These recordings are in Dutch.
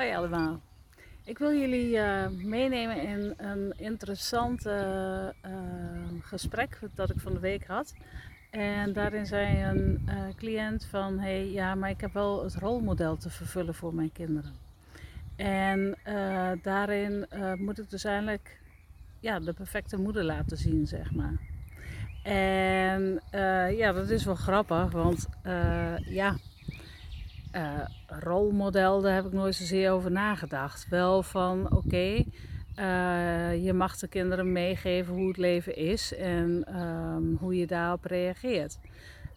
Hoi allemaal. Ik wil jullie uh, meenemen in een interessant uh, gesprek dat ik van de week had. En daarin zei een uh, cliënt van, hey, ja, maar ik heb wel het rolmodel te vervullen voor mijn kinderen. En daarin moet ik dus eigenlijk ja, de perfecte moeder laten zien, zeg maar. En ja, dat is wel grappig, want ja, uh, rolmodel, daar heb ik nooit zozeer over nagedacht. Wel van oké, eh, je mag de kinderen meegeven hoe het leven is en ehm, hoe je daarop reageert.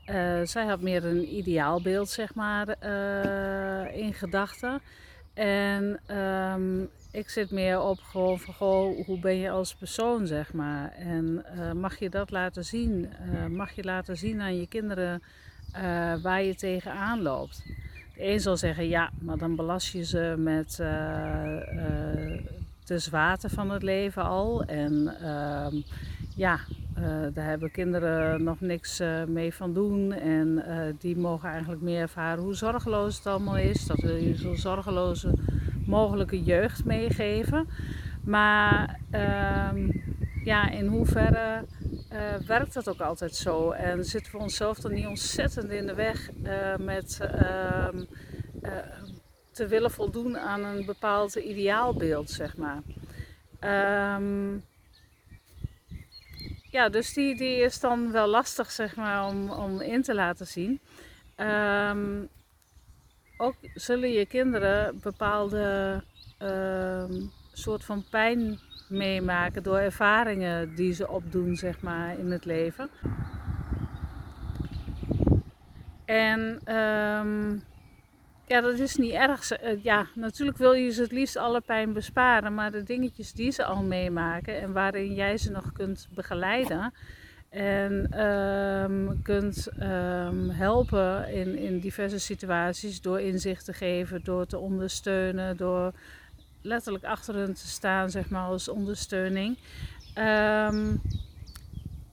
Uh, zij had meer een ideaalbeeld, zeg maar, in gedachten. En um, ik zit meer op gewoon van, goh, hoe ben je als persoon, zeg maar. En mag je dat laten zien? mag je laten zien aan je kinderen waar je tegenaan loopt? De een zal zeggen ja, maar dan belast je ze met uh, uh, de zwaarte van het leven al. En uh, ja, uh, daar hebben kinderen nog niks mee van doen. En die mogen eigenlijk meer ervaren hoe zorgeloos het allemaal is. Dat wil je zo zorgeloze mogelijke jeugd meegeven. Maar ehm, ja, in hoeverre uh, werkt dat ook altijd zo? En zitten we onszelf dan niet ontzettend in de weg uh, met uh, te willen voldoen aan een bepaald ideaalbeeld, zeg maar. Um, ja, dus die, die is dan wel lastig, zeg maar, om, om in te laten zien. Um, ook zullen je kinderen bepaalde soort van pijn meemaken door ervaringen die ze opdoen, zeg maar, in het leven. En um, ja, dat is niet erg. Eh, ja, natuurlijk wil je ze het liefst alle pijn besparen, maar de dingetjes die ze al meemaken en waarin jij ze nog kunt begeleiden en um, kunt um, helpen in, in diverse situaties door inzicht te geven, door te ondersteunen, door letterlijk achter hen te staan, zeg maar, als ondersteuning. Um,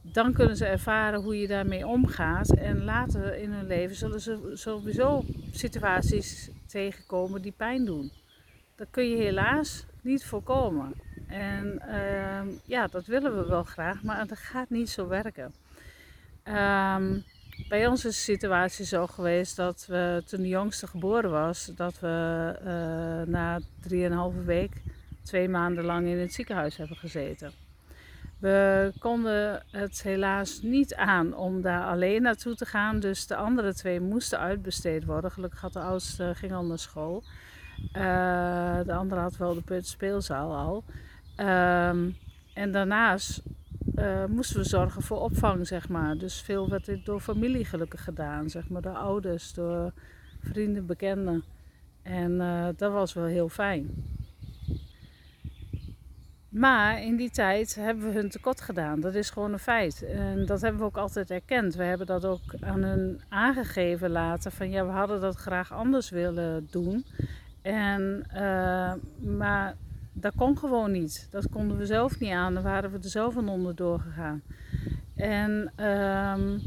dan kunnen ze ervaren hoe je daarmee omgaat. En later in hun leven zullen ze sowieso situaties tegenkomen die pijn doen. Dat kun je helaas niet voorkomen. En uh, ja, dat willen we wel graag, maar dat gaat niet zo werken. Um, bij ons is de situatie zo geweest dat we toen de jongste geboren was, dat we uh, na drieënhalve week twee maanden lang in het ziekenhuis hebben gezeten. We konden het helaas niet aan om daar alleen naartoe te gaan, dus de andere twee moesten uitbesteed worden. Gelukkig had de oudste ging al naar school. Uh, de andere had wel de speelzaal al. Um, en daarnaast uh, moesten we zorgen voor opvang, zeg maar. Dus veel werd dit door familie gelukkig gedaan, zeg maar. Door ouders, door vrienden, bekenden. En uh, dat was wel heel fijn. Maar in die tijd hebben we hun tekort gedaan. Dat is gewoon een feit. En dat hebben we ook altijd erkend. We hebben dat ook aan hun aangegeven later. Van ja, we hadden dat graag anders willen doen. En, uh, maar dat kon gewoon niet. Dat konden we zelf niet aan. Daar waren we er zelf aan onderdoor gegaan. En um,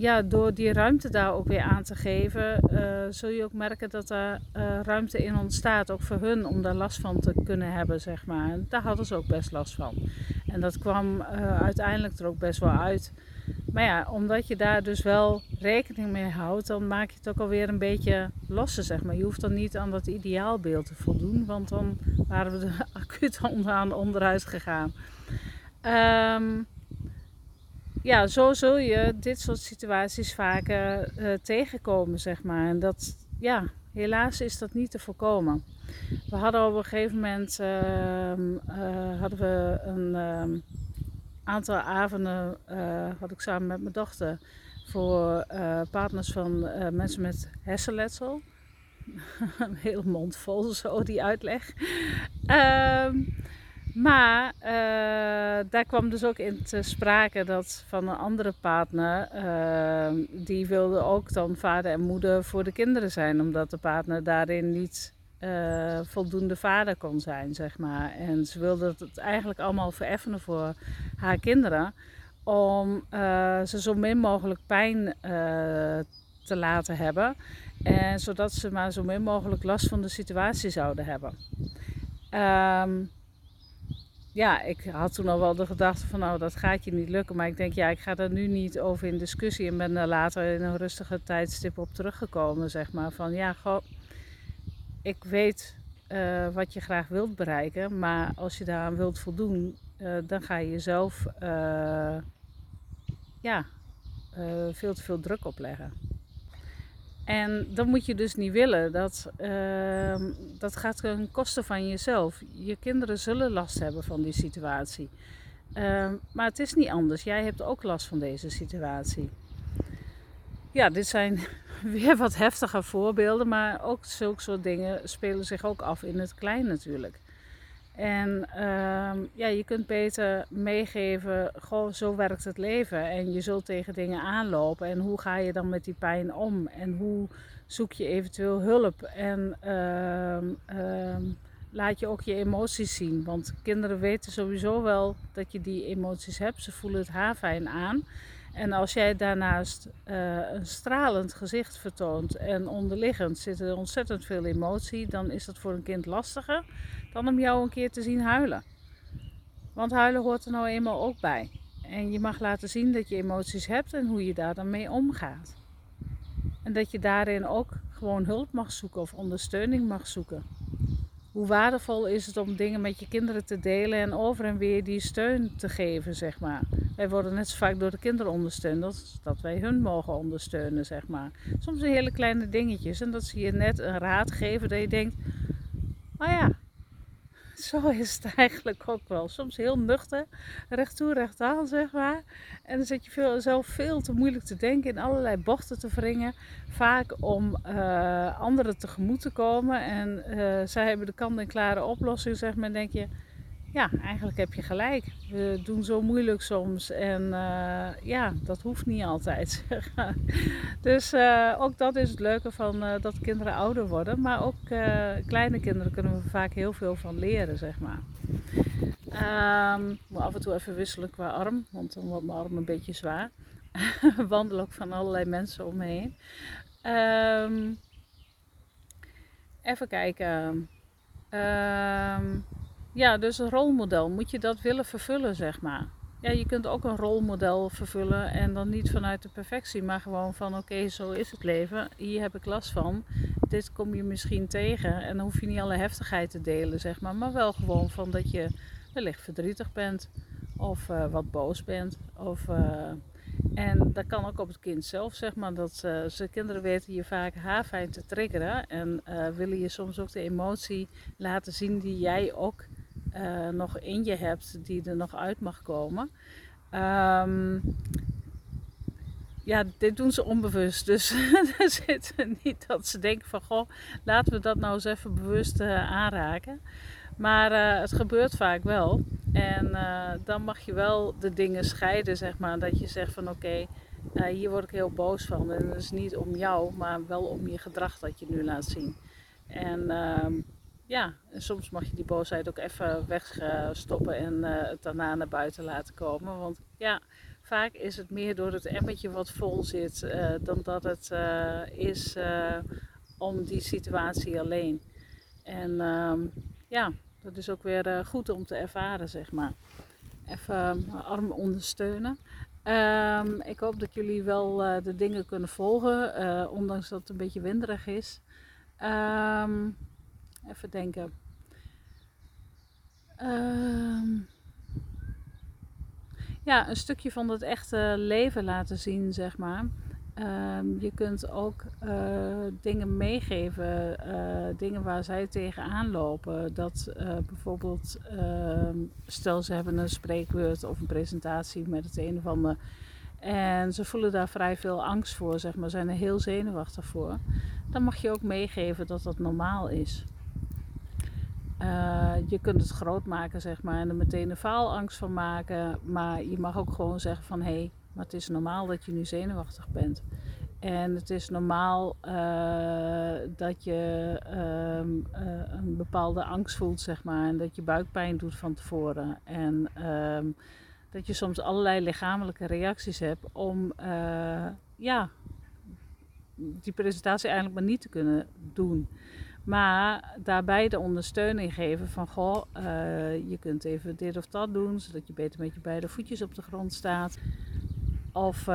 ja, door die ruimte daar ook weer aan te geven, uh, zul je ook merken dat er uh, ruimte in ontstaat, ook voor hun, om daar last van te kunnen hebben, zeg maar. Daar hadden ze ook best last van. En dat kwam uh, uiteindelijk er ook best wel uit. Maar ja, omdat je daar dus wel rekening mee houdt, dan maak je het ook alweer een beetje losser, zeg maar. Je hoeft dan niet aan dat ideaalbeeld te voldoen, want dan waren we er acuut onderaan onderuit gegaan. Um, ja, zo zul je dit soort situaties vaker uh, tegenkomen, zeg maar. En dat, ja, helaas is dat niet te voorkomen. We hadden op een gegeven moment uh, uh, hadden we een ehm, aantal avonden, eh, had ik samen met mijn dochter, voor partners van mensen met hersenletsel. een hele mond vol, zo die uitleg. Ehm, maar daar kwam dus ook in te sprake dat van een andere partner, uh, die wilde ook dan vader en moeder voor de kinderen zijn, omdat de partner daarin niet uh, voldoende vader kon zijn, zeg maar. En ze wilde het eigenlijk allemaal vereffenen voor haar kinderen, om ze zo min mogelijk pijn te laten hebben. En zodat ze maar zo min mogelijk last van de situatie zouden hebben. Um, ja, ik had toen al wel de gedachte van nou dat gaat je niet lukken. Maar ik denk ja, ik ga daar nu niet over in discussie. En ben daar later in een rustige tijdstip op teruggekomen. Zeg maar van ja, goh, ik weet uh, wat je graag wilt bereiken. Maar als je daaraan wilt voldoen, uh, dan ga je jezelf uh, ja, veel te veel druk opleggen. En dat moet je dus niet willen. Dat, uh, dat gaat ten koste van jezelf. Je kinderen zullen last hebben van die situatie. Uh, maar het is niet anders. Jij hebt ook last van deze situatie. Ja, dit zijn weer wat heftige voorbeelden. Maar ook zulke soort dingen spelen zich ook af in het klein natuurlijk. En uh, ja, je kunt beter meegeven, goh, zo werkt het leven. En je zult tegen dingen aanlopen. En hoe ga je dan met die pijn om? En hoe zoek je eventueel hulp? En uh, uh, laat je ook je emoties zien. Want kinderen weten sowieso wel dat je die emoties hebt. Ze voelen het haarfijn aan. En als jij daarnaast uh, een stralend gezicht vertoont en onderliggend zit er ontzettend veel emotie, dan is dat voor een kind lastiger dan om jou een keer te zien huilen. Want huilen hoort er nou eenmaal ook bij. En je mag laten zien dat je emoties hebt en hoe je daar dan mee omgaat. En dat je daarin ook gewoon hulp mag zoeken of ondersteuning mag zoeken. Hoe waardevol is het om dingen met je kinderen te delen en over en weer die steun te geven, zeg maar. Wij worden net zo vaak door de kinderen ondersteund als dat wij hun mogen ondersteunen, zeg maar. Soms hele kleine dingetjes en dat zie je net een raad geven dat je denkt, oh ja, zo is het eigenlijk ook wel. Soms heel nuchter, recht toe, recht aan, zeg maar. En dan zit je veel, zelf veel te moeilijk te denken, in allerlei bochten te wringen. Vaak om uh, anderen tegemoet te komen. En uh, zij hebben de kant-en-klare oplossing, zeg maar. En denk je, ja, eigenlijk heb je gelijk. We doen zo moeilijk soms en uh, ja, dat hoeft niet altijd. dus uh, ook dat is het leuke van uh, dat kinderen ouder worden. Maar ook kleine kinderen kunnen we vaak heel veel van leren, zeg maar. Um, af en toe even wisselen qua arm, want dan wordt mijn arm een beetje zwaar. Wandel ook van allerlei mensen omheen. Um, even kijken. Um, ja, dus een rolmodel. Moet je dat willen vervullen, zeg maar. Ja, je kunt ook een rolmodel vervullen en dan niet vanuit de perfectie, maar gewoon van oké, zo is het leven. Hier heb ik last van. Dit kom je misschien tegen en dan hoef je niet alle heftigheid te delen, zeg maar. Maar wel gewoon van dat je wellicht verdrietig bent of uh, wat boos bent. Of, uh, en dat kan ook op het kind zelf, zeg maar. Dat uh, ze kinderen weten je vaak haarfijn te triggeren en willen je soms ook de emotie laten zien die jij ook uh, nog in je hebt die er nog uit mag komen. Um, ja, dit doen ze onbewust. Dus er zit niet dat ze denken van goh, laten we dat nou eens even bewust uh, aanraken. Maar uh, het gebeurt vaak wel. En dan mag je wel de dingen scheiden, zeg maar. Dat je zegt van oké, hier word ik heel boos van. En dat is niet om jou, maar wel om je gedrag dat je nu laat zien. En ehm, ja, en soms mag je die boosheid ook even wegstoppen en uh, het daarna naar buiten laten komen. Want ja, vaak is het meer door het emmertje wat vol zit uh, dan dat het is om die situatie alleen. En ehm, ja, dat is ook weer goed om te ervaren, zeg maar. Even arm ondersteunen. Um, ik hoop dat jullie wel de dingen kunnen volgen, ondanks dat het een beetje winderig is. Um, Even denken. Uh, ja, een stukje van het echte leven laten zien, zeg maar. Uh, je kunt ook uh, dingen meegeven, uh, dingen waar zij tegenaan lopen. Dat uh, bijvoorbeeld, ehm, stel ze hebben een spreekbeurt of een presentatie met het een of ander. En ze voelen daar vrij veel angst voor, zeg maar, zijn er heel zenuwachtig voor. Dan mag je ook meegeven dat dat normaal is. Uh, je kunt het groot maken, zeg maar, en er meteen een faalangst van maken. Maar je mag ook gewoon zeggen van hé, hey, maar het is normaal dat je nu zenuwachtig bent. En het is normaal uh, dat je uh, een bepaalde angst voelt, zeg maar. En dat je buikpijn doet van tevoren. En ehm, dat je soms allerlei lichamelijke reacties hebt om ja, die presentatie eigenlijk maar niet te kunnen doen. Maar daarbij de ondersteuning geven van goh, je kunt even dit of dat doen, zodat je beter met je beide voetjes op de grond staat. Of uh,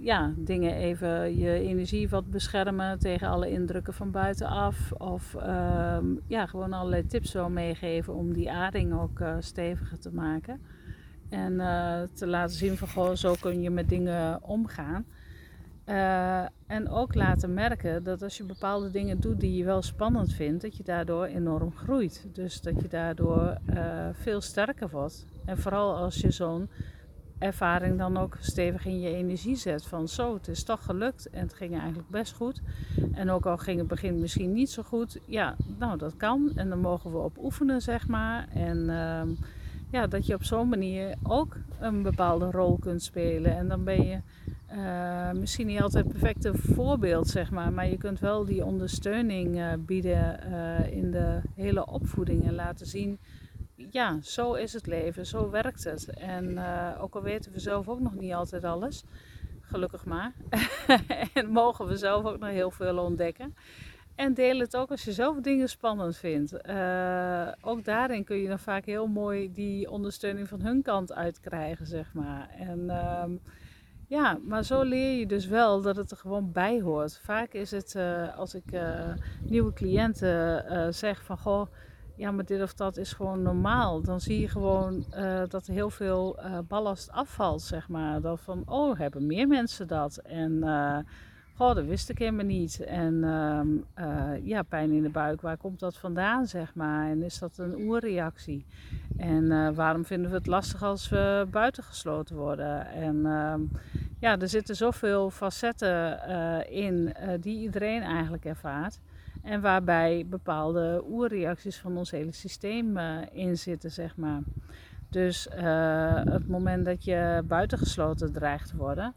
ja, dingen even je energie wat beschermen tegen alle indrukken van buitenaf. Of uh, ja, gewoon allerlei tips zo meegeven om die aarding ook uh, steviger te maken. En eh, te laten zien van goh, zo kun je met dingen omgaan. En ook laten merken dat als je bepaalde dingen doet die je wel spannend vindt, dat je daardoor enorm groeit. Dus dat je daardoor veel sterker wordt. En vooral als je zo'n ervaring dan ook stevig in je energie zet. Van zo, het is toch gelukt en het ging eigenlijk best goed. En ook al ging het begin misschien niet zo goed, ja, nou dat kan. En dan mogen we op oefenen, zeg maar. En ehm, ja, dat je op zo'n manier ook een bepaalde rol kunt spelen. En dan ben je uh, misschien niet altijd het perfecte voorbeeld, zeg maar. Maar je kunt wel die ondersteuning uh, bieden uh, in de hele opvoeding en laten zien ja, zo is het leven, zo werkt het. En ook al weten we zelf ook nog niet altijd alles, gelukkig maar. en mogen we zelf ook nog heel veel ontdekken. En deel het ook als je zelf dingen spannend vindt. Ook daarin kun je dan vaak heel mooi die ondersteuning van hun kant uitkrijgen, zeg maar. En uh, ja, maar zo leer je dus wel dat het er gewoon bij hoort. Vaak is het uh, als ik nieuwe cliënten zeg van goh ja, maar dit of dat is gewoon normaal. Dan zie je gewoon dat er heel veel ballast afvalt, zeg maar. Dat van, oh, hebben meer mensen dat? En, goh, dat wist ik helemaal niet. En ehm, ja, pijn in de buik, waar komt dat vandaan, zeg maar? En is dat een oerreactie? En waarom vinden we het lastig als we buitengesloten worden? En ehm, ja, er zitten zoveel facetten in die iedereen eigenlijk ervaart. En waarbij bepaalde oerreacties van ons hele systeem in zitten, zeg maar. Dus het moment dat je buitengesloten dreigt te worden,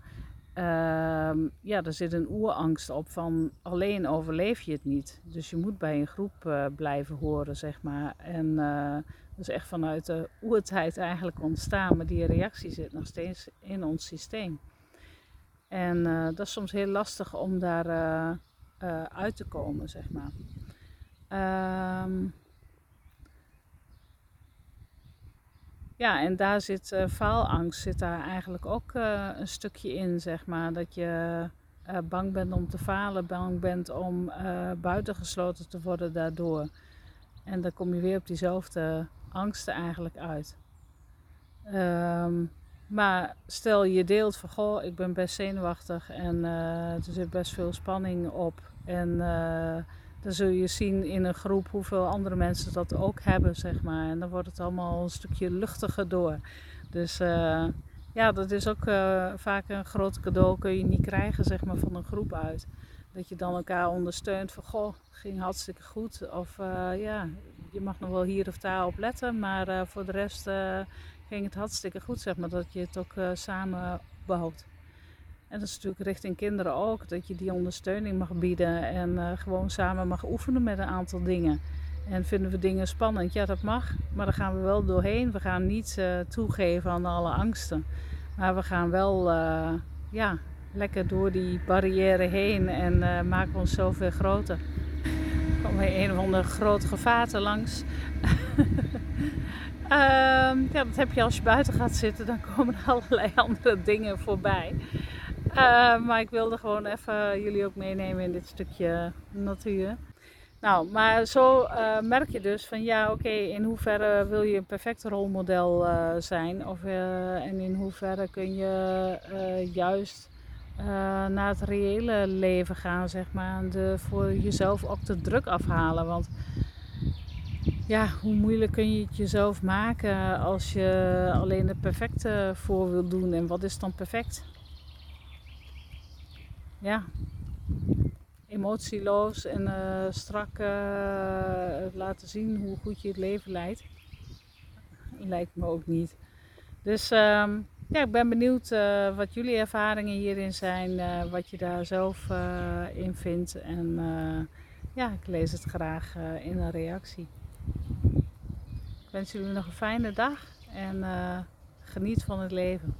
uh, ja, er zit een oerangst op van alleen overleef je het niet. Dus je moet bij een groep uh, blijven horen, zeg maar. En dat is echt vanuit de oertijd eigenlijk ontstaan, maar die reactie zit nog steeds in ons systeem. En dat is soms heel lastig om daar uit te komen, zeg maar. Um, ja, en daar zit uh, faalangst, zit daar eigenlijk ook uh, een stukje in, zeg maar. Dat je bang bent om te falen, bang bent om buitengesloten te worden daardoor. En dan kom je weer op diezelfde angsten eigenlijk uit. Um, maar stel je deelt van goh, ik ben best zenuwachtig en er zit best veel spanning op. En dan zul je zien in een groep hoeveel andere mensen dat ook hebben, zeg maar. En dan wordt het allemaal een stukje luchtiger door. Dus uh, ja, dat is ook vaak een groot cadeau kun je niet krijgen, zeg maar, van een groep uit. Dat je dan elkaar ondersteunt van goh, ging hartstikke goed. Of ja, je mag nog wel hier of daar op letten, maar voor de rest ging het hartstikke goed, zeg maar, dat je het ook samen bouwt. En dat is natuurlijk richting kinderen ook, dat je die ondersteuning mag bieden en uh, gewoon samen mag oefenen met een aantal dingen. En vinden we dingen spannend? Ja, dat mag, maar daar gaan we wel doorheen. We gaan niet uh, toegeven aan alle angsten, maar we gaan wel ja, lekker door die barrière heen en maken we weer groter. Er komen weer een of ander groot gevaarte langs. Uh, ja, dat heb je als je buiten gaat zitten, dan komen er allerlei andere dingen voorbij. Uh, maar ik wilde gewoon even jullie ook meenemen in dit stukje natuur. Nou, maar zo uh, merk je dus van ja, oké, in hoeverre wil je een perfect rolmodel uh, zijn? Of, en in hoeverre kun je juist naar het reële leven gaan, zeg maar. De, voor jezelf ook de druk afhalen. Want ja, hoe moeilijk kun je het jezelf maken als je alleen het perfecte voor wil doen? En wat is dan perfect? Ja, emotieloos en uh, strak uh, laten zien hoe goed je het leven leidt. Lijkt me ook niet. Dus um, ja, ik ben benieuwd uh, wat jullie ervaringen hierin zijn, wat je daar zelf in vindt. En ja, ik lees het graag in een reactie. Ik wens jullie nog een fijne dag en geniet van het leven.